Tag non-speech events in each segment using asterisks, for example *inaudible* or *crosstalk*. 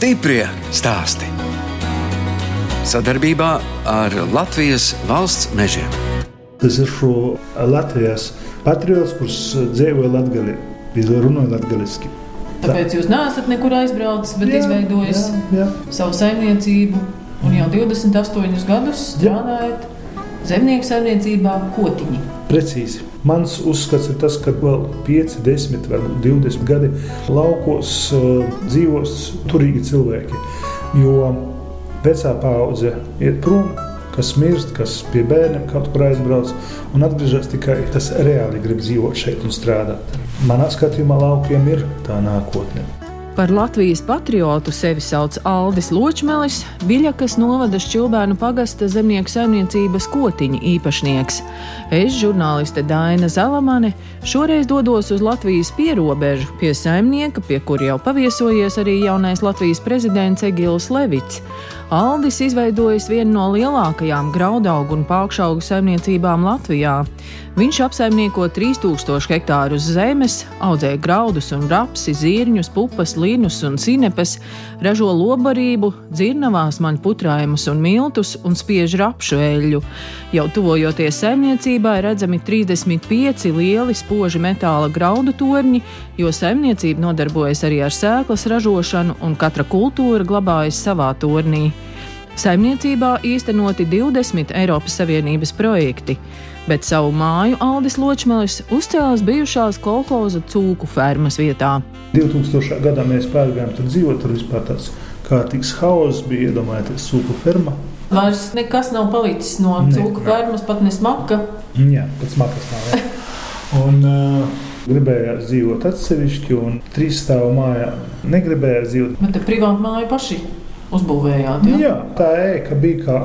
Stiprie stāsti. Sadarbībā ar Latvijas valsts mežiem. Tas ir šo Latvijas patriots, kurš dzīvoja Latvijā, runāja latviešu. Tāpēc jūs neesat nekur aizbraucis, bet jā, izveidojis jā, jā. savu saimniecību un jau 28 gadus strādājat zemnieku saimniecībā Kotiņā. Precīzi. Mans uzskats ir tas, ka vēl 5, 10, varbūt 20 gadi laukos uh, dzīvos turīgi cilvēki. Jo vecā paudze iet prom, kas mirst, kas pie bērniem kaut kur aizbrauc un atgriežas tikai tas reāli grib dzīvot šeit un strādāt. Manā skatījumā laukiem ir tā nākotne. Par Latvijas patriotu sevi sauc Aldis Ločmelis, Viļakas novada Šķilbēnu pagasta zemnieku saimniecības kotiņa īpašnieks. Es, žurnāliste Daina Zalamane, šoreiz dodos uz Latvijas pierobežu pie saimnieka, pie kur jau paviesojies arī jaunais Latvijas prezidents Egils Levits. Aldis izveidojis vienu no lielākajām graudaugu un pākšaugu saimniecībām Latvijā. Viņš apsaimnieko 3000 hektārus zemes, audzē graudus un rapsi, zirņus, pupas, līnus un sinepes, ražo lobarību, dzirnavās man putrājumus un miltus un spiež rapšu eļļu. Jau tuvojoties saimniecībai redzami 35 lieli spoži metāla graudu torņi, jo saimniecība nodarbojas arī ar sēklas ražošanu un katra kultūra glabājas savā tornī. Saimniecībā īstenoti 20 Eiropas Savienības projekti, bet savu māju Aldis Ločmelis uzcēlās bijušās kolhoza cūku fermas vietā. 2000. gadā mēs pārgājām tur dzīvot, tur vispār tāds kārtīgs hauss bija iedomājieties cūku ferma. Vairs nekas nav palicis no cūku fermas, pat ne smaka. Jā, pat smakas nav. Jā. Un, uh, Gribējās dzīvot atsevišķi, un trīs stāvu mājā negribējās dzīvot. Bet te privāti māju paši uzbūvējāt. Ja? Jā, tā ēka bija kā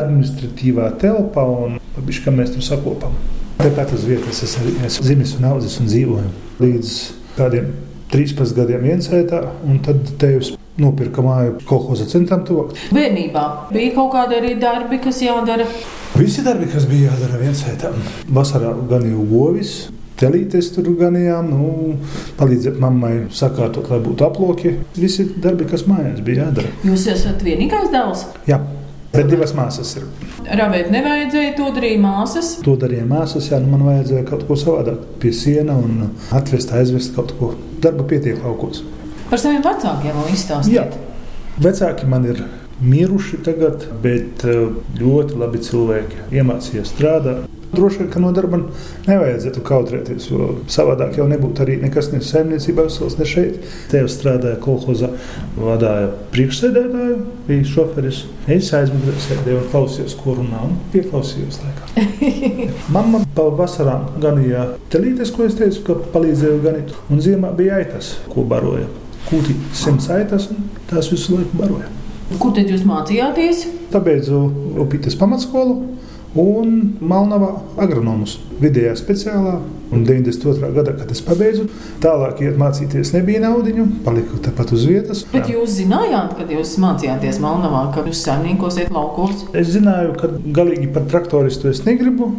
administratīvā telpa, un kā mēs tur sakopam. Tāpat uz vietas es arī esmu dzimis un audzis un dzīvoju līdz kādiem 13 gadiem viensētā, un tad tevis nopirka māju kolhoza centram tuvāk. Bērnībā bija kaut kādi arī darbi, kas jādara. Visi darbi, kas bija jādara viensētā. Vasarā gan jau govis, telītes tur ganījām, nu, palīdzēt mammai sakārtot, lai būtu aploki. Visi darbi, kas mājās bija jādara. Jūs esat vienīgais dēls? Jā. Bet divas māsas ir. Rāvēt nevajadzēja, to darīja māsas. To darīja māsas, jā, nu man vajadzēja kaut ko savādāk pie siena un atvest, aizvest kaut ko. Darba pietiek laukos. Par saviem vecākiem vēl izstāstīt. Jā, vecāki man ir miruši tagad, bet eh, ļoti labi cilvēki iemācījās strādāt. Droši vien, ka no darba nevajadzētu kautrēties, jo savādāk jau nebūtu arī nekas ne saimniecībā, ne šeit. Tēvs strādāja kolhozā, vadīja priekšsēdētāju, bija šoferis. Es aizmugurē sēdēju un klausījos, ko runā, un pieklausījos laikā. *laughs* Mamma pa vasarām ganīja telītes, ko es teicu, ka palīdzēju ganīt, un ziemā bija aitas, ko baroja. Kūti simts aitas, un tās visu laiku baroja. Kur tad jūs mācījāties? Pabeidzu Upītes pamatskolu un Malnavā agronomus vidējā speciālā. Un 92. gadā, kad es pabeidzu, tālāk iet mācīties nebija naudiņu, paliku tepat uz vietas. Bet jūs zinājāt, kad jūs mācījāties Malnavā, ka jūs saimniekosiet laukos? Es zināju, ka galīgi par traktoristu es negribu.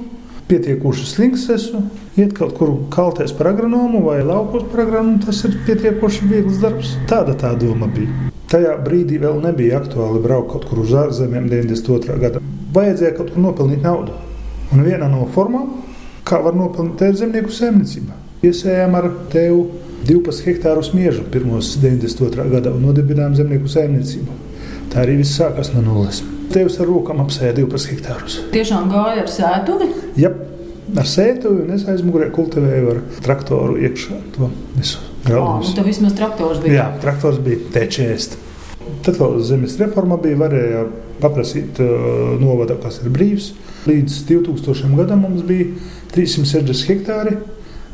Pietiekuši slings esmu, iet kaut kur kalties par agronomu vai laukos par agronomu. Tas ir pietiekoši viegls darbs. Tāda tā doma bija. Tajā brīdī vēl nebija aktuāli braukt kaut kur uz ārzemēm 92. gada vajadzēja kaut kur nopelnīt naudu. Un viena no formām, kā var nopelnīt, ir zemnieku saimniecība. Iesējām ar tevi 12 hektārus miežu pirmos 92. gadā un nodibinājām zemnieku saimniecību. Tā arī viss sākās no nulles. Tevs ar rokām apsēja 12 hektārus. Tiešām gāja ar sētuvi? Jā, ar sētuvi un es aizmugurē kultivēju ar traktoru iekšā to visu. Oh, nu, vismaz traktors bija. Jā, traktors bija T40. Tad vēl zemes reforma bija, varēja paprasīt uh, novada, kas ir brīvs. Līdz 2000 gadam mums bija 360 hektāri.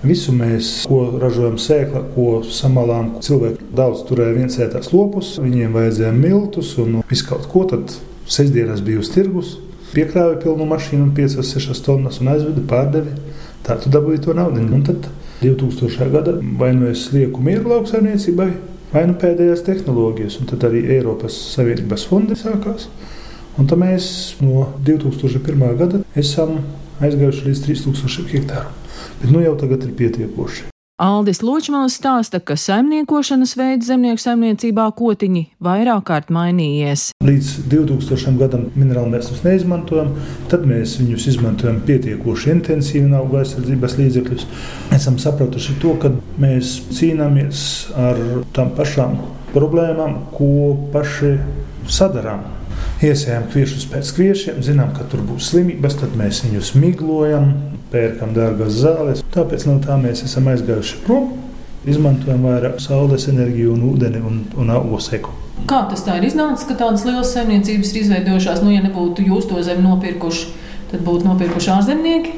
Visu mēs, ko ražojam, sēkla, ko samalām, cilvēki daudz turēja viensētās lopus, viņiem vajadzēja miltus un visu kaut ko. Tad sestdienās bija uz tirgus, piekrāva pilnu mašīnu, 5-6 tonnas un aizveda pārdevi. Tā tu dabūji to naudu. Un tad 2000. gada vai nu es lieku mieru lauksaimniecībai, vai nu pēdējās tehnoloģijas, un tad arī Eiropas Savienības fondi sākās. Un tad mēs no 2001. gada esam aizgājuši līdz 3000 hektāru. Bet nu jau tagad ir pietiekoši. Aldis Ločmāls stāsta, ka saimniekošanas veids zemnieku saimniecībā kotiņi vairāk kārt mainījies. Līdz 2000 gadam minerālu mēs neizmantojam, tad mēs viņus izmantojam pietiekoši intensīvi auga aizsardzības līdzekļus. Esam sapratuši to, ka mēs cīnāmies ar tām pašām problēmām, ko paši sadarām. Iesējam kviešus pēc kviešiem, zinām, ka tur būs slimības, tad mēs viņus miglojam, pērkam dārgas zāles. Tāpēc no tā mēs esam aizgājuši prom. Izmantojam vairāk saules enerģiju, un ūdeni un, un augu seku. Kā tas tā ir iznācis, ka tādas lielas saimniecības ir izveidojušās? Nu, ja nebūtu jūs to zemi nopirkuši, tad būtu nopirkuši ārzemnieki.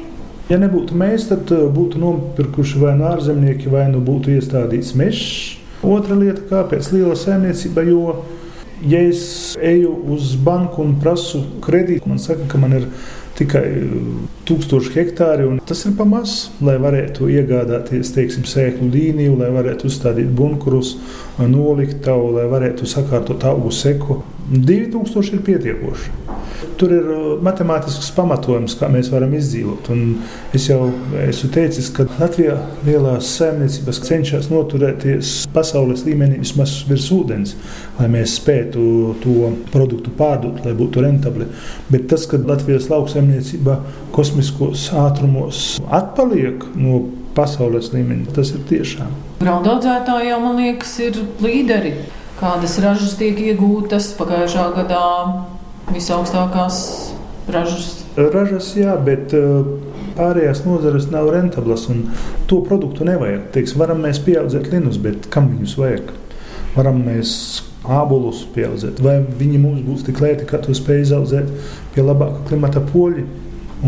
Ja nebūtu mēs, tad uh, būtu nopirkuši vai nu ārzemnieki, vai nu būtu iestādīts mežs. Otra lieta, kāpēc liela saimniecība, jo ja es eju uz banku un prasu kredītu, man saka, ka man ir tikai tūkstoši hektāri. Tas ir pamazs, lai varētu iegādāties teiksim, sēklu līniju, lai varētu uzstādīt bunkurus, nolikt tavu, lai varētu sakārtot augu seku. 2000 ir pietiekoši. Tur ir uh, matemātisks pamatojums, kā mēs varam izdzīvot. Un es jau esmu teicis, ka Latvijā lielās saimniecības cenšas noturēties pasaules līmenī vismaz virs ūdens, lai mēs spētu to produktu pārdot, lai būtu rentabli. Bet tas, ka Latvijas lauksaimniecība kosmiskos ātrumos atpaliek no pasaules līmeņa, tas ir tiešām. Graudaudzētāji jau, man liekas, ir līderi kādas ražas tiek iegūtas pagājušā gadā visaugstākās ražas. Ražas, jā, bet uh, pārējās nozares nav rentablas un to produktu nevajag. Teiks, varam mēs pieaudzēt linus, bet kam viņus vajag? Varam mēs ābolus pieaudzēt, vai viņi mums būs tik lēti, ka to spēj izaudzēt pie labāka klimata poļa.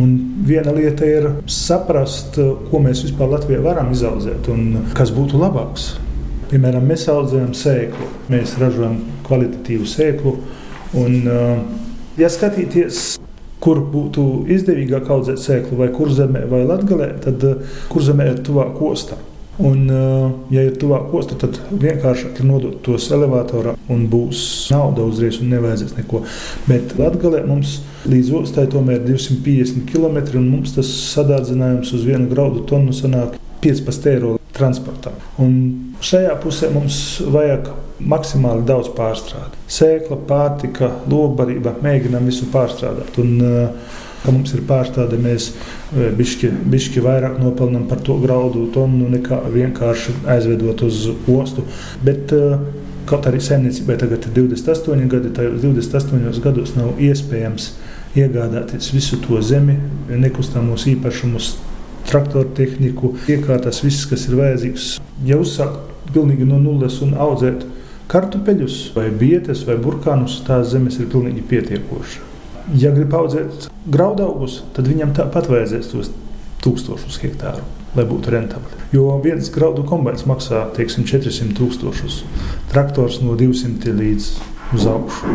Un viena lieta ir saprast, ko mēs vispār Latvijā varam izaudzēt un kas būtu labāks. Piemēram, mēs audzējam sēklu, mēs ražojam kvalitatīvu sēklu. Un, ja skatīties, kur būtu izdevīgāk audzēt sēklu, vai kur zemē, vai latgalē, tad kur zemē ir tuvāk ostam. Un, ja ir tuvāk ostam, tad vienkāršāk ir nodot tos elevatorā un būs nauda uzreiz un nevajadzēs neko. Bet Latvijā mums līdz ostai tomēr ir 250 km un mums tas sadārdzinājums uz vienu graudu tonu sanāk 15 eiro transportam. Un šajā pusē mums vajag maksimāli daudz pārstrādi. Sēkla, pārtika, lobarība, mēģinām visu pārstrādāt. Un, uh, ka mums ir pārstāde, mēs uh, bišķi, bišķi vairāk nopelnām par to graudu tonu nekā vienkārši aizvedot uz ostu. Bet, uh, Kaut arī saimniecībai tagad ir 28 gadi, tajos 28 gados nav iespējams iegādāties visu to zemi, nekustamos īpašumus, traktoru tehniku, iekārtas, viss, kas ir vajadzīgs. Ja uzsākt pilnīgi no nulles un audzēt kartupeļus, vai bietes, vai burkānus, tās zemes ir pilnīgi pietiekošas. Ja grib audzēt graudaugus, tad viņam tāpat vajadzēs tos tūkstošus hektāru, lai būtu rentabli. Jo viens graudu kombināts maksā teiksim, 400 tūkstošus, traktors no 200 līdz uz augšu.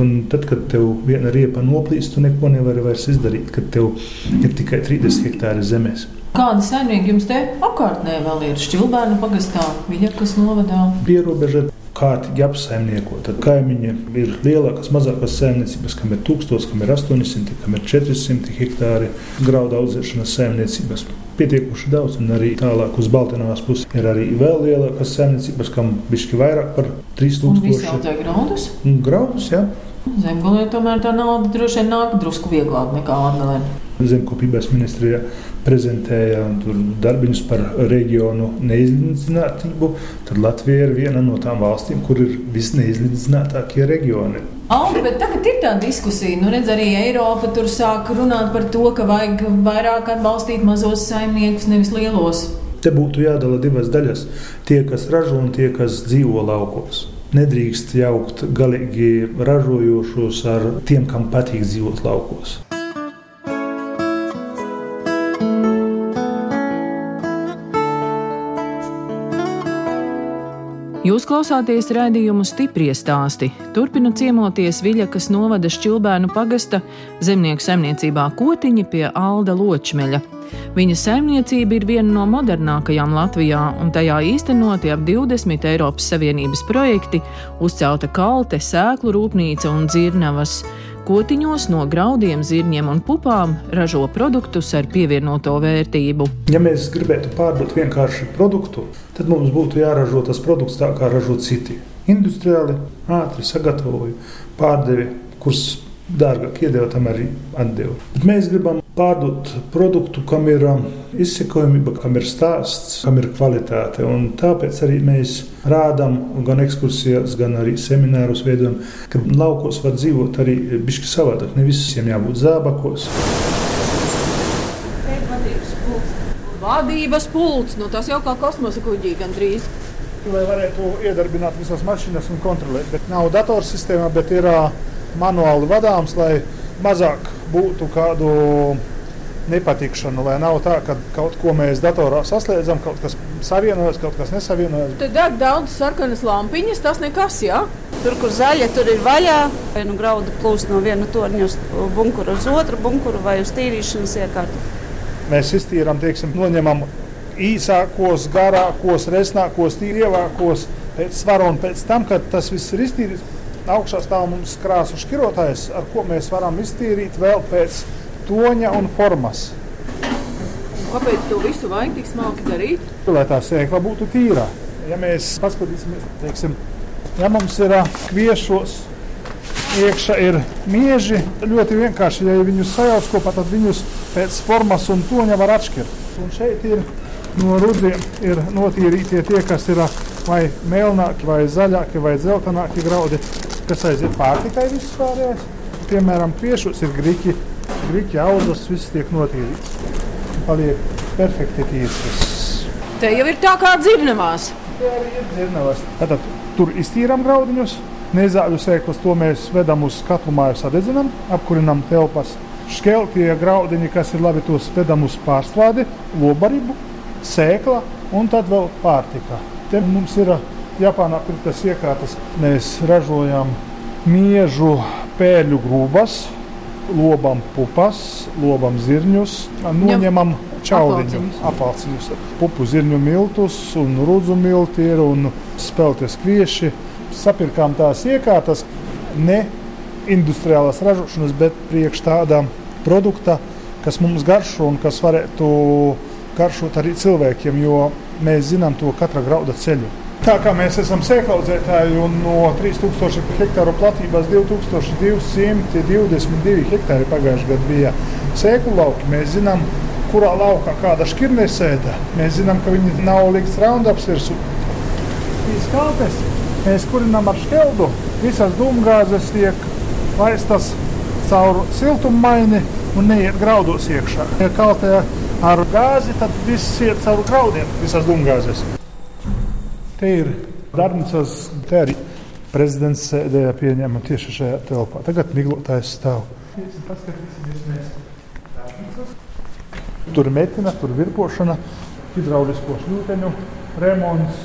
Un tad, kad tev viena riepa noplīst, tu neko nevari vairs izdarīt, kad tev ir tikai 30 hektāri zemes. Kāda saimnieka jums te apkārtnē vēl ir šķilbērnu pagastā, Viļakas novadā? Pierobeža kārtīgi apsaimniekot. Tad kaimiņi ir lielākas, mazākas saimniecības, kam ir 1000, kam ir 800, kam ir 400 hektāri graudu audzēšanas saimniecības pietiekuši daudz. Un arī tālāk uz Baltānās puses ir arī vēl lielākas saimniecības, kam bišķi vairāk par 3000. Visi audzē graudus? Graudus, jā. Zemgolē tomēr tā nauda droši vien nāk drusku vieglāk nekā Latgalē. Zemkopības ministrijā prezentēja darbiņus par reģionu neizlīdzinātību, tad Latvija ir viena no tām valstīm, kur ir visneizlīdzinātākie reģioni. Aldi, bet tagad ir tā diskusija, nu redz, arī Eiropa tur sāk runāt par to, ka vajag vairāk atbalstīt mazos saimniekus, nevis lielos. Te būtu jādala divas daļas - tie, kas ražo un tie, kas dzīvo laukos. Nedrīkst jaukt galīgi ražojošos ar tiem, kam patīk dzīvot laukos. Jūs klausāties raidījumu stipri stāstī. Turpinu ciemoties Viļakas novada šķilbēnu pagasta zemnieku saimniecībā Kotiņa pie Alda Ločmeļa. Viņa saimniecība ir viena no modernākajām Latvijā, un tajā īstenoti ap 20 Eiropas Savienības projekti, uzcelta kalte, sēklu rūpnīca un dzirnavas. Kotiņos no graudiem, zirņiem un pupām ražo produktus ar pievienoto vērtību. Ja mēs gribētu pārdot vienkārši produktu, tad mums būtu jāražo tas produkts tā, kā ražo citi. Industriāli, ātri sagatavoju, pārdevi, kurus dārgāk iedeva, tam arī atdeva. Mēs gribam pārdot produktu, kam ir um, izsekojamība, kam ir stāsts, kam ir kvalitāte. Un tāpēc arī mēs rādām gan ekskursijās, gan arī seminārus veidojam, ka laukos var dzīvot arī bišķi savādāk. Ne visiem jābūt zābakos. Vadības pults, nu tas jau kā kosmosa kuģī gandrīz. Lai varētu iedarbināt visas mašīnas un kontrolēt, bet nav datorsistēmā, bet ir manuāli vadāms, lai mazāk būtu kādu nepatikšanu, lai nav tā, ka kaut ko mēs datorā saslēdzam, kaut kas savienojas, kaut kas nesavienojas. Tur deg daudz sarkanas lampiņas, tas nekas, jā. Tur, kur zaļa, tur ir vaļā. Vai nu graudu plūst no viena torņa uz bunkuru uz otru bunkuru vai uz tīrīšanas iekārtu. Mēs iztīrām, teiksim, noņemam īsākos, garākos, resnākos, tīrievākos pēc svara un pēc tam, kad tas viss ir iztīrīts. Augšā stāv mums krāsu šķirotājs, ar ko mēs varam iztīrīt vēl pēc toņa un formas. Kāpēc to visu vajag tik smalki darīt? Lai tā sēkla būtu tīra. Ja mēs paskatīsimies, teiksim, ja mums ir kviešos, iekšā ir mieži, ļoti vienkārši, ja viņus sajauc kopā, tad viņus pēc formas un toņa var atšķirt. Un šeit ir no rudziem ir notīrītie tie, kas ir vai melnāki, vai zaļāki, vai dzeltenāki graudi, kas aiziet pārtikai viss pārējais. Piemēram, kviešos ir griķi, griķi audzes, viss tiek notīrīts. Paliek perfekti tīrs. Te jau ir tā kā dzirnavās. Tie arī ir dzirnavas. Tātad tur iztīram graudiņus, nezāļu sēklas, to mēs vedam uz katlu māju sadedzinam, apkurinam telpas. Škeltie graudiņi, kas ir labi, tos vedam uz pārstrādi, lobaribu, sēkla un tad vēl pārtika. Te mums ir Japānā pirktas iekārtas. Mēs ražojam miežu pēļu grūbas, lobam pupas, lobam zirņus, noņemam čauliņu, apelsīnus, pupu zirņu miltus un rudzu miltīru un spēlties kvieši. Sapirkām tās iekārtas ne industriālās ražošanas, bet priekš tāda produkta, kas mums garšo un kas varētu garšot arī cilvēkiem, jo mēs zinām to katra grauda ceļu. Tā kā mēs esam sēklaudzētāji un no 3000 hektāru platības 2222 hektāri pagājušajā gadā bija sēklu lauki, mēs zinām, kurā laukā kāda šķirne sēta. Mēs zinām, ka viņi nav likts raundaps virsū. Šīs kalpes mēs kurinām ar šķeldu. Visas dūmgāzes tiek laistas caur siltummaini un neiet graudos iekšā. Ja kaltē ar gāzi, tad viss iet caur graudiem, visas dūmgāzes. Te ir darbnīcas, te arī prezidents sēdēja pieņēma tieši šajā telpā. Tagad miglotājs stāv. Tur metina, tur virpošana, hidraulisko šļūteņu remonts,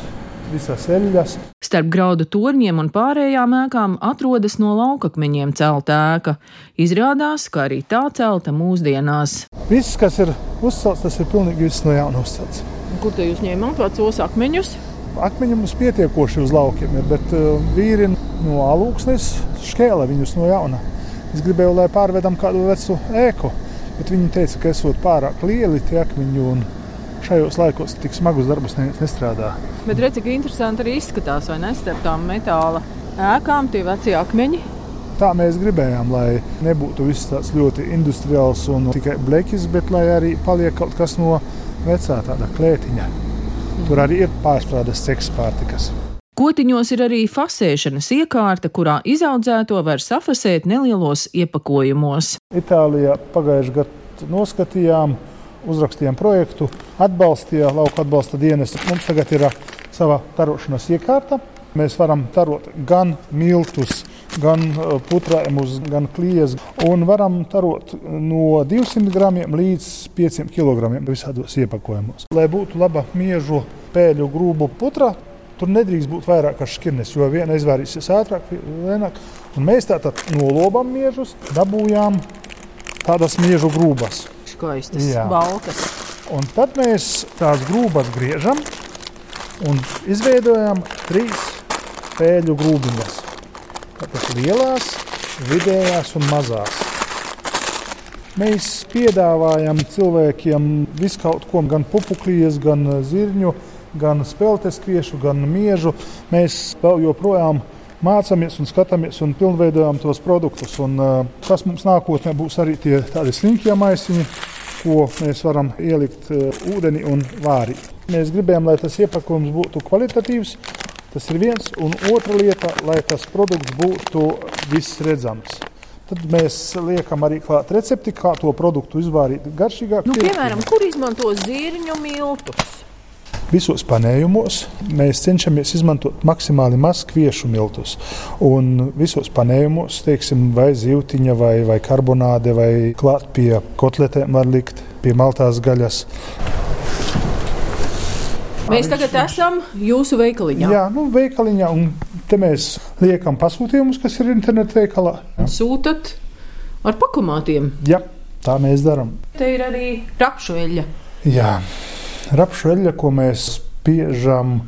visas eļļas. Starp graudu torņiem un pārējām ēkām atrodas no laukakmeņiem celta ēka. Izrādās, ka arī tā celta mūsdienās. Viss, kas ir uzcelts, tas ir pilnīgi viss no jauna uzcelts. Kur te jūs ņēmāt vecos akmeņus? Akmeņi mums pietiekoši uz laukiem ir, bet uh, vīri no alūksnes šķēla viņus no jauna. Es gribēju, lai pārvedam kādu vecu ēku, bet viņi teica, ka esot pārāk lieli tie akmeņi un šajos laikos tik smagus darbus neviens nestrādā. Bet redziet, cik interesanti arī izskatās, vai ne? Starp tām metāla ēkām tie veci akmeņi. Tā mēs gribējām, lai nebūtu viss tāds ļoti industriāls un tikai blekis, bet lai arī paliek kaut kas no vecā tāda klētiņa. Tur arī ir pārstrādes seks pārtikas. Kotiņos ir arī fasēšanas iekārta, kurā izaudzēto var safasēt nelielos iepakojumos. Itālijā pagājušajā gadā noskatījām, uzrakstījām projektu, atbalstīja lauka atbalsta dienas. Mums tagad ir sava tarošanas iekārta. Mēs varam tarot gan miltus, gan putrājumus, gan klijas. Un varam tarot no 200 gramiem līdz 500 kg visādos iepakojumos. Lai būtu laba miežu pēļu grūbu putra, tur nedrīkst būt vairāk kā šķirnes, jo viena izvairīsies ātrāk, vienāk. Un mēs tātad nolobam miežus, dabūjām tādas miežu grūbas. Skaistas, baltas. Un tad mēs tās grūbas griežam un izveidojam trīs pēļu grūdiņas. Tātad lielās, vidējās un mazās. Mēs piedāvājam cilvēkiem visu kaut ko, gan pupuklijas, gan zirņu, gan spēlēskviešu, gan miežu. Mēs joprojām mācāmies un skatāmies un pilnveidojam tos produktus. Un, tas mums nākotnē būs arī tie tādi slinkie maisiņi, ko mēs varam ielikt ūdenī un vārīt. Mēs gribējām, lai tas iepakojums būtu kvalitatīvs. Tas ir viens, un otra lieta, lai tas produkts būtu viss redzams. Tad mēs liekam arī klāt recepti, kā to produktu izvārīt garšīgāk. Nu, piemēram, kur izmanto zirņu miltus? Visos panējumos mēs cenšamies izmantot maksimāli maz kviešu miltus. Un visos panējumos, teiksim, vai zīltiņa, vai, vai karbonāde, vai klāt pie kotletēm var likt, pie maltās gaļas. Mēs tagad esam jūsu veikaliņā. Jā, nu, veikaliņā, un te mēs liekam pasūtījumus, kas ir internetu veikalā. Sūtat ar pakomātiem. Jā, tā mēs darām. Te ir arī rapšu eļļa. Jā, rapšu eļļa, ko mēs spiežam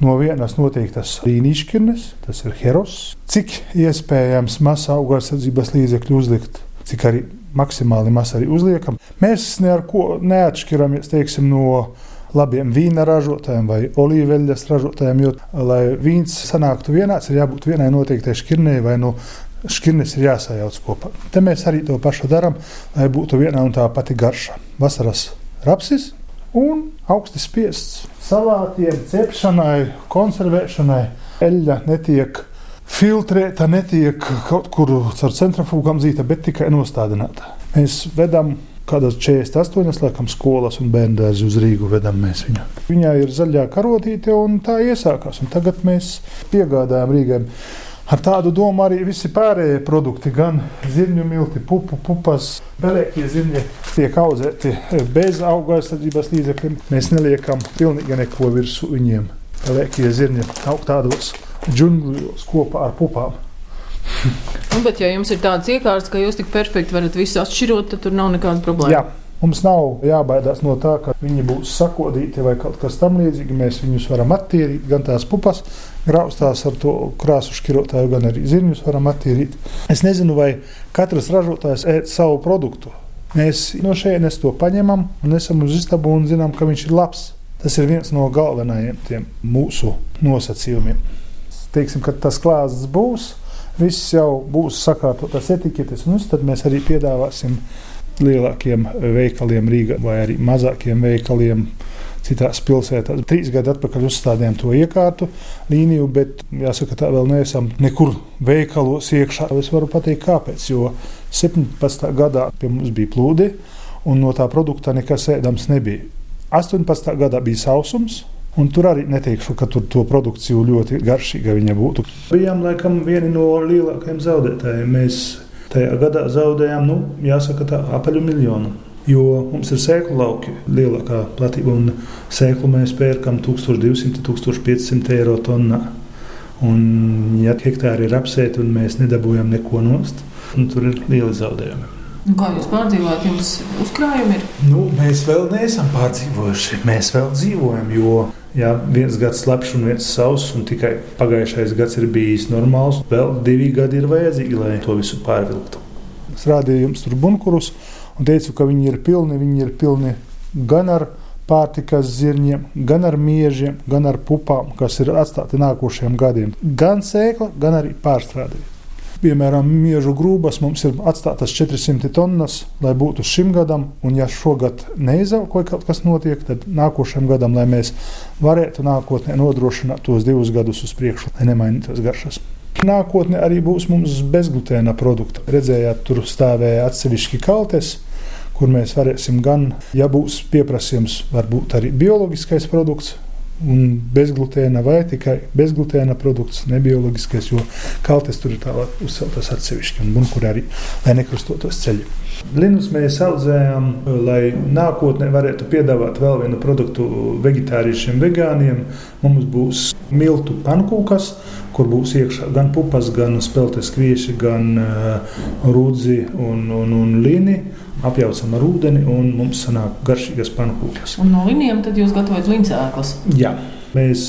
no vienas noteiktas līnijas, tas ir heros. Cik iespējams maz augarsardzības līdzekļu uzlikt, cik arī maksimāli maz arī uzliekam. Mēs neko neatšķiramies teiksim, no labiem vīna ražotājiem vai olīveļas ražotājiem. Jo, lai vīns sanāktu vienāds, ir jābūt vienai noteiktai šķirnei vai no šķirnes ir jāsajauc kopā. Te mēs arī to pašu darām, lai būtu viena un tā pati garša. Vasaras rapsis un augsti spiests salātiem, cepšanai, konservēšanai. Eļļa netiek filtrēta, netiek kaut kur caur centrifugām zīta, bet tikai nostādināta. Mēs vedam kādas 48 laikam, skolas un bērnu dārzi uz Rīgu vedam mēs viņu. Viņai ir zaļā karotīte un tā iesākās. Un tagad mēs piegādājam Rīgai. Ar tādu domu arī visi pārējie produkti, gan zirņu milti, pupu, pupas, belēkie zirņi tiek audzēti bez auga aizsardzības līdzekļiem. Mēs neliekam pilnīgi neko virsū viņiem. Belēkie zirņi aug tādos džungļos kopā ar pupām. *laughs* nu, bet, ja jums ir tāds iekārts, ka jūs tik perfekti varat visu atšķirot, tad tur nav nekāda problēma. Jā. Mums nav jābaidās no tā, ka viņi būs sakodīti vai kaut kas tamlīdzīgs. Mēs viņus varam attīrīt, gan tās pupas, graustās ar to krāsu šķirotāju, gan arī zirņus varam attīrīt. Es nezinu, vai katrs ražotājs ēd savu produktu. Mēs no šejienes to paņemam un esam uz istabu un zinām, ka viņš ir labs. Tas ir viens no galvenajiem mūsu nosacījumiem. Teiksim, kad tas klāsts būs, viss jau būs sakārtotas etiķetes, un tad mēs arī piedāvāsim lielākiem veikaliem Rīgā vai arī mazākiem veikaliem. Citās pilsētās trīs gadi atpakaļ uzstādījām to iekārtu līniju, bet jāsaka, tā vēl neesam nekur veikalos iekšā. Es varu pateikt, kāpēc. Jo 17. gadā pie mums bija plūdi, un no tā produkta nekas ēdams nebija. 18. gadā bija sausums, Un tur arī neteikšu, ka tur to produkciju ļoti garšīga viņa būtu. Bijām laikam vieni no lielākajiem zaudētājiem. Mēs Tajā gadā zaudējām, nu, jāsaka, tā apaļu miljonu. Jo mums ir sēklu lauki, lielākā platība, un sēklu mēs pērkam 1200-1500 eiro tonnā. Un, ja hektāri ir apsēti un mēs nedabūjam neko nost, tur ir lieli zaudējumi. Un kā jūs pārdzīvojat, jums uzkrājumi ir? Nu, mēs vēl neesam pārdzīvojuši. Mēs vēl dzīvojam, jo Jā, viens gads slapjš un viens sauss, un tikai pagājušais gads ir bijis normāls. Vēl divi gadi ir vajadzīgi, lai to visu pārvilktu. Es rādīju jums tur bunkurus un teicu, ka viņi ir pilni. Viņi ir pilni gan ar pārtikas zirņiem, gan ar miežiem, gan ar pupām, kas ir atstāti nākošajiem gadiem. Gan sēkla, gan arī pārstrādājumi. Piemēram, miežu grūbas mums ir atstātas 400 tonnas, lai būtu šim gadam, un ja šogad neizaug kaut kas notiek, tad nākošajam gadam, lai mēs varētu nākotnē nodrošināt tos divus gadus uz priekšu, lai nemainītos garšas. Nākotnē arī būs mums bezglutēna produkti. Redzējāt, tur stāvēja atsevišķi kaltes, kur mēs varēsim gan, ja būs pieprasījums, varbūt arī bioloģiskais produkts, un bezglutēna vai tikai bezglutēna produkts, nebioloģiskais, jo kaltes tur ir tālāk uzceltas atsevišķi un bunkur arī, lai nekrustotos ceļi. Linus mēs audzējām, lai nākotnē varētu piedāvāt vēl vienu produktu vegetāriešiem, vegāniem. Mums būs miltu pankūkas, kur būs iekšā gan pupas, gan spēlētas kvieši, gan uh, rūdzi un, un, un līni apjaucam ar ūdeni, un mums sanāk garšīgas pankūkas. Un no līnijām tad jūs gatavojat līnijas? Jā, mēs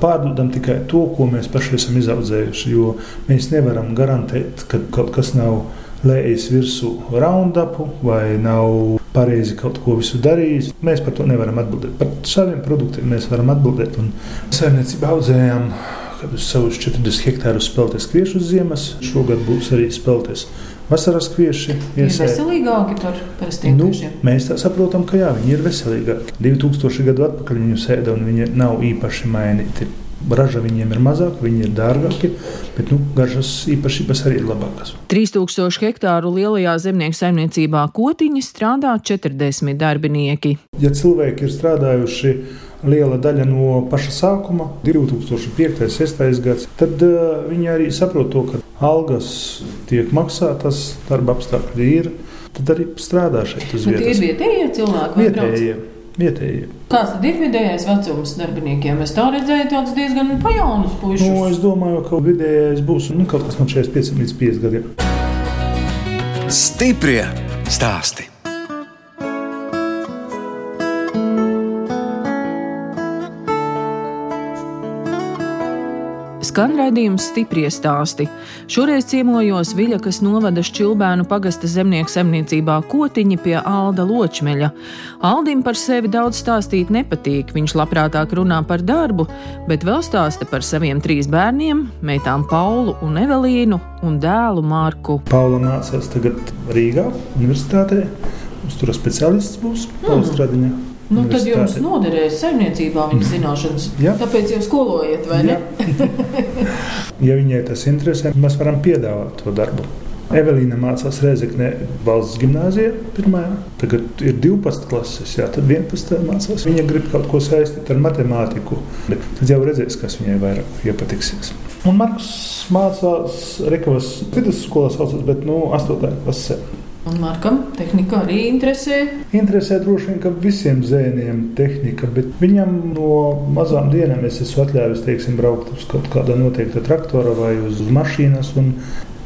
pārdodam tikai to, ko mēs paši esam izaudzējuši. Jo mēs nevaram garantēt, ka kaut kas nav lējis virsū raundapu vai nav pareizi kaut ko visu darījis. Mēs par to nevaram atbildēt. Par saviem produktiem mēs varam atbildēt. Un saimniecībā audzējām kādus savus 40 hektārus spēlēties kviešu ziemas. Šogad būs arī spēlēties vasaras kvieši. Ir veselīgāki par parastiem nu, kviešiem. Mēs saprotam, ka jā, viņi ir veselīgāki. 2000 gadu atpakaļ viņi sēda un viņi nav īpaši mainīti. Raža viņiem ir mazāka, viņi ir dārgāki, bet nu, garšas īpašības arī ir labākas. 3000 hektāru lielajā zemnieku saimniecībā kotiņi strādā 40 darbinieki. Ja cilvēki ir strādājuši liela daļa no paša sākuma, 2005. un 2006. gads, tad uh, viņi arī saprot to, ka algas tiek maksātas, darba apstākļi ir. Tad arī strādā šeit uz Bet tie ir vietas. vietējie cilvēki? Vietējie, vietējie. Kāds tad ir vidējais vecums darbiniekiem? Es tā redzēju tādus diezgan pajaunus puišus. Nu, es domāju, ka vidējais būs nu, kaut kas no 45 līdz 50 gadiem. Stiprie stāsti. Skan raidījums stipri stāsti. Šoreiz ciemojos Viļakas novada Šķilbēnu pagasta zemnieku saimniecībā Kotiņa pie Alda Ločmeļa. Aldim par sevi daudz stāstīt nepatīk, viņš labprātāk runā par darbu, bet vēl stāsta par saviem trīs bērniem, meitām Paulu un Evelīnu un dēlu Marku. Paula mācās tagad Rīgā, Universitātē. Mums tur speciālists būs Pauls Stradiņā. Nu, tad jums noderēs saimniecībā viņas zināšanas. Jā. Tāpēc jau skolojiet, vai ne? *laughs* Ja viņai tas interesē, mēs varam piedāvāt to darbu. Evelīna mācās Reizeknē valsts gimnājā, pirmajā. Tagad ir 12 klases, jā, tad 11. mācās. Viņa grib kaut ko saistīt ar matemātiku. Bet tad jau redzēs, kas viņai vairāk iepatiksies. Un Marks mācās Rekavas vidusskolā, saucās, bet nu, 8. klasē. Un Markam tehnika arī interesē. Interesē droši vien, ka visiem zēniem tehnika, bet viņam no mazām dienām es esmu atļāvis, teiksim, braukt uz kaut kāda noteikta traktora vai uz mašīnas.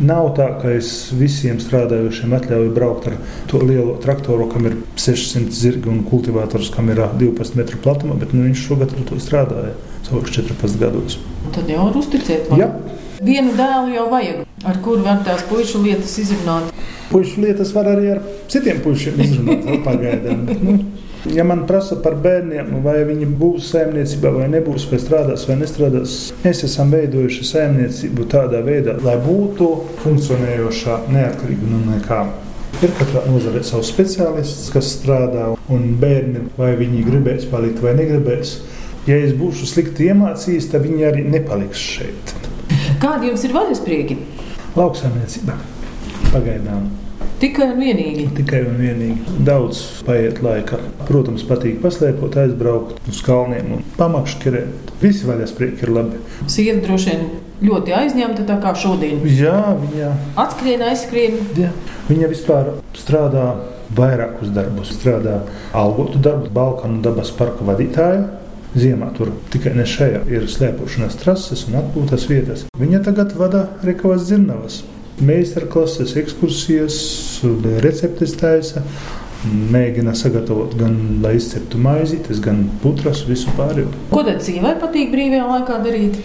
Nav tā, ka es visiem strādājošiem atļauju braukt ar to lielo traktoru, kam ir 600 zirgi un kultivators, kam ir ā, 12 metru platuma, bet nu, viņš šogad ar to strādāja savos 14 gados. Tad jau var uzticēt. Jā. Vienu dēlu jau vajag, ar kuru var tās puikas lietas izrunāt. Puikas lietas var arī ar citiem puišiem izrunāt pagaidām. Nu, ja man prasa par bērniem, vai viņi būs saimniecībā vai nebūs, vai strādās vai nestrādās, mēs esam veidojuši saimniecību tādā veidā, lai būtu funkcionējošā, neatkarīga no nekā. Ir katrā nozarē savs speciālists, kas strādā, un bērni vai viņi gribēs palikt vai negribēs. Ja es būšu slikti iemācījis, tad viņi arī nepaliks šeit. Kādi jums ir vaļasprieki? Lauksaimniecība pagaidām. Tikai un vienīgi. Tikai un vienīgi. Daudz paiet laika. Protams, patīk paslēpot, aizbraukt uz kalniem un pamakšķerēt. Visi vaļas prieki ir labi. Sieva droši vien ļoti aizņemta, tā kā šodien. Jā, viņa, Atskrien, aizskrien. jā. viņa vispār strādā vairākus darbus. Strādā algotu darbu, Balkanu dabas parka vadītāja. Ziemā tur tikai ne šajā ir slēpošanās trases un atpūtas vietas. Viņa tagad vada Rekavas dzirnavas. Meistarklases, ekskursijas, receptes taisa. Mēģina sagatavot gan, lai izceptu maizītes, gan putras, visu pārējo. Ko tad sievai patīk brīvajā laikā darīt?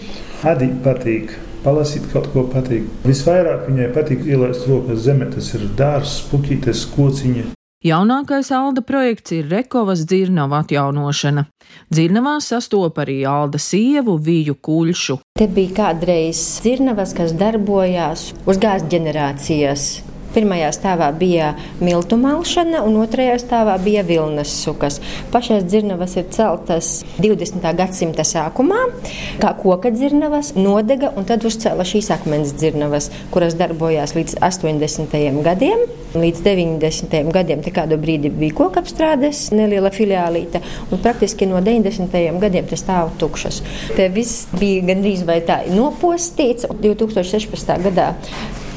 Arī patīk. Palasīt kaut ko patīk. Visvairāk viņai patīk ielaist rokas zemē. Tas ir dārsts, puķītes, kociņi. Jaunākais Alda projekts ir Rekovas dzirnava atjaunošana. Dzirnavā sastopa arī Alda sievu Viju Kuļšu. Te bija kādreiz dzirnavas, kas darbojās uz gāzes ģenerācijas. Pirmajā stāvā bija miltu malšana, un otrajā stāvā bija vilnas sukas. Pašās dzirnavas ir celtas 20. gadsimta sākumā, kā koka dzirnavas, nodega, un tad uzcēla šīs akmens dzirnavas, kuras darbojās līdz 80. gadiem. Līdz 90. gadiem kādu brīdi bija kokapstrādes, neliela filiālīte, un praktiski no 90. gadiem tas stāv tukšas. Te viss bija gandrīz vai tā nopostīts. 2016. gadā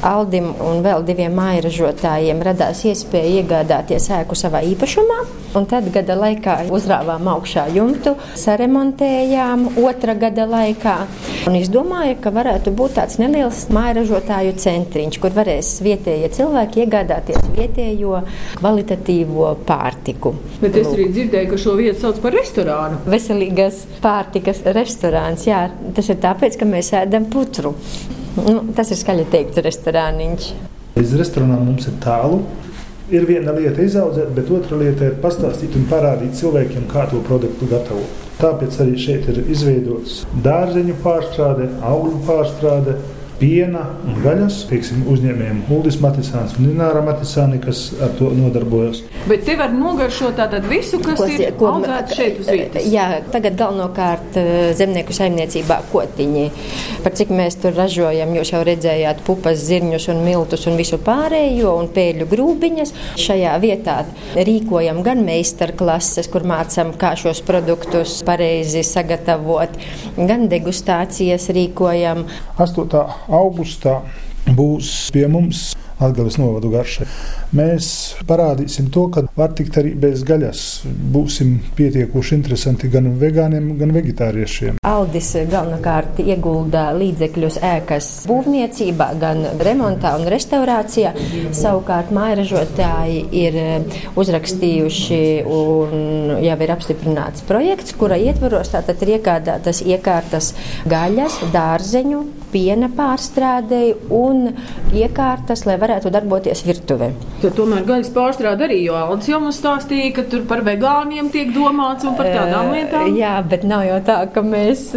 Aldim un vēl diviem mājražotājiem radās iespēja iegādāties ēku savā īpašumā. Un tad gada laikā uzrāvām augšā jumtu, saremontējām otra gada laikā. Un izdomāju, ka varētu būt tāds neliels mājražotāju centriņš, kur varēs vietējie cilvēki iegādāties vietējo kvalitatīvo pārtiku. Bet es arī dzirdēju, ka šo vietu sauc par restorānu. Veselīgas pārtikas restorāns. Jā, tas ir tāpēc, ka mēs ēdam putru. Nu, tas ir skaļi teikts restorāniņš. Līdz restorānam mums ir tālu. Ir viena lieta izaudzēt, bet otra lieta ir pastāstīt un parādīt cilvēkiem, kā to produktu gatavot. Tāpēc arī šeit ir izveidots dārzeņu pārstrāde, augļu pārstrāde, piena un gaļas pieksim, uzņēmējiem Uldis Matisāns un Ināra Matisāni, kas ar to nodarbojas. Bet te var nogaršot tātad visu, kas ko, ir ko, audzēts šeit uz vietas. Jā, tagad galvenokārt eh, zemnieku saimniecībā kotiņi. Par cik mēs tur ražojam, jūs jau redzējāt pupas, zirņus un miltus un visu pārējo un pēļu grūbiņas. Šajā vietā rīkojam gan meistarklases, kur mācam, kā šos produktus pareizi sagatavot, gan degustācijas rīkojam. 8 augustā būs pie mums Latvijas novadu garšai. Mēs parādīsim to, ka var tikt arī bez gaļas. Būsim pietiekuši interesanti gan vegāniem, gan vegetāriešiem. Aldis galvenokārt iegulda līdzekļus ēkas būvniecībā, gan remontā un restaurācijā. Savukārt mājražotāji ir uzrakstījuši un jau ir apstiprināts projekts, kura ietvaros tātad ir iegādātas iekārtas gaļas, dārzeņu, piena pārstrādēji un iekārtas, lai varētu darboties virtuvē. Tad tomēr gaļas pārstrāde arī, jo Aldis jau mums stāstīja, ka tur par vegāniem tiek domāts un par tādām lietām. Jā, bet nav jau tā, ka mēs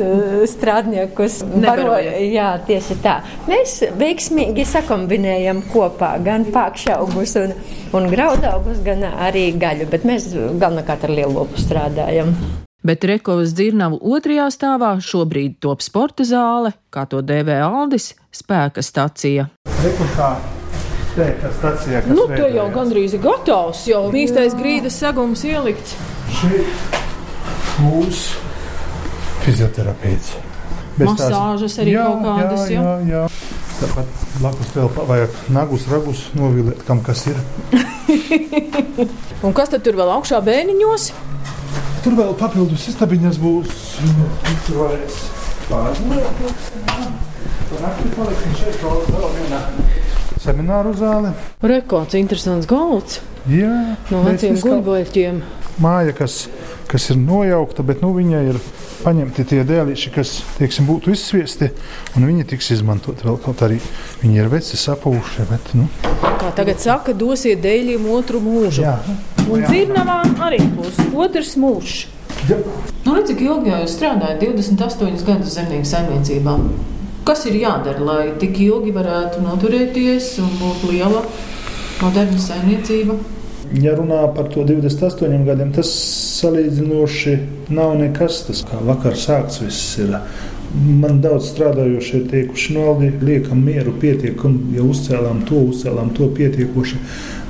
strādniekus nebarojam. Jā, tieši tā. Mēs veiksmīgi sakombinējam kopā gan pākšaugus un, un graudaugus, gan arī gaļu, bet mēs galvenokārt ar lielopu strādājam. Bet Rekovas dzirnavu otrajā stāvā šobrīd top sporta zāle, kā to dēvē Aldis, spēka stacija. Rekurkā spēka stacijā. Nu, te jau gandrīz ir gatavs, jau īstais grīdas segums ielikts. Šeit būs fizioterapeits. Masāžas arī jā, kaut kādas. Jā, jā, jā. Tāpat blakus vēl vajag nagus, ragus novilēt, kam kas ir. *laughs* Un kas tad tur vēl augšā bēniņos? Tur vēl papildus istabiņas būs. Tur varēs pārgulēt. Tur nakti paliksim šeit vēl vienā semināru zāle. Rekords, interesants galds. Jā, no veciem guļbuļķiem. Māja, kas, kas ir nojaukta, bet nu, viņai ir paņemti tie dēlīši, kas teiksim, būtu izsviesti, un viņi tiks izmantoti vēl kaut arī. Viņi ir veci, sapūši. Bet, nu. Kā tagad saka, dosiet dēļiem otru mūžu. Jā. Un dzirnavā arī būs otrs mūžs. Jā. Nu, redz, cik ilgi jau strādājat? 28 gadus zemnieku saimniecībā. Kas ir jādara, lai tik ilgi varētu noturēties un būt liela moderna saimniecība? Ja runā par to 28 gadiem, tas salīdzinoši nav nekas. Tas kā vakar sākts viss ir. Man daudz strādājošie teikuši, no Aldi, liekam mieru, pietiekam, ja uzcēlām to, uzcēlām to pietiekoši.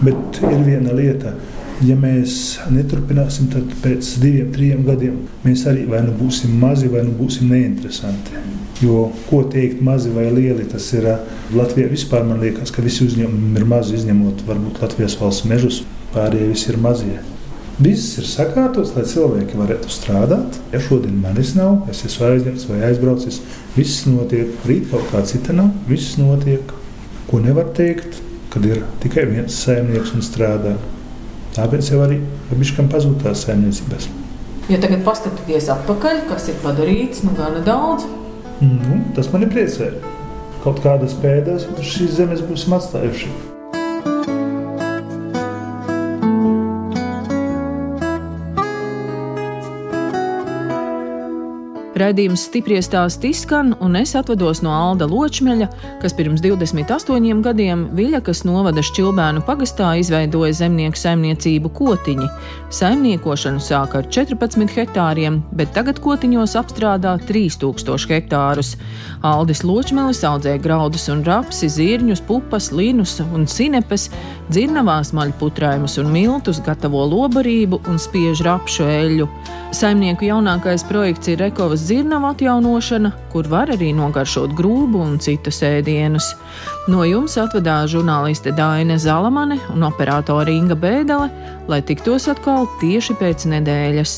Bet ir viena lieta, ja mēs neturpināsim, tad pēc diviem, trim gadiem mēs arī vai nu būsim mazi, vai nu būsim neinteresanti. Jo, ko teikt, mazi vai lieli, tas ir Latvijā vispār. Man liekas, ka visi uzņēmumi ir mazi, izņemot varbūt Latvijas valsts mežus. Pārējie visi ir mazie. Viss ir sakārtots, lai cilvēki varētu strādāt. Ja šodien manis nav, es esmu aizņemts vai aizbraucis, viss notiek. Rīt kaut kā cita nav, viss notiek. Ko nevar teikt, kad ir tikai viens saimnieks un strādā. Tāpēc jau arī bišķiņam pazūd tās saimniecības. Ja tagad paskatāties atpakaļ, kas ir padarīts, nu gana daudz. Nu, tas man ir priecē. Kaut kādas pēdas šīs zemes būsim atstājuši. Raidījums stipri stāst izskan, un es atvados no Alda Ločmeļa, kas pirms 28 gadiem Viļakas novada Šķilbēnu pagastā izveidoja zemnieku saimniecību kotiņi. Saimniekošanu sāka ar 14 hektāriem, bet tagad kotiņos apstrādā 3000 hektārus. Aldis Ločmelis audzē graudus un rapsi, zirņus, pupas, linus un sinepes, dzirnavās maļputraimus un miltus, gatavo lobarību un spiež rapšu eļļu. Saimnieku jaunākais projekts ir Rekovas dzirnavu atjaunošana, kur var arī nogaršot grūbu un citus ēdienus. No jums atvedās žurnāliste Dāna Zalamane un operātore Inga Bēdele, lai tiktos atkal tieši pēc nedēļas.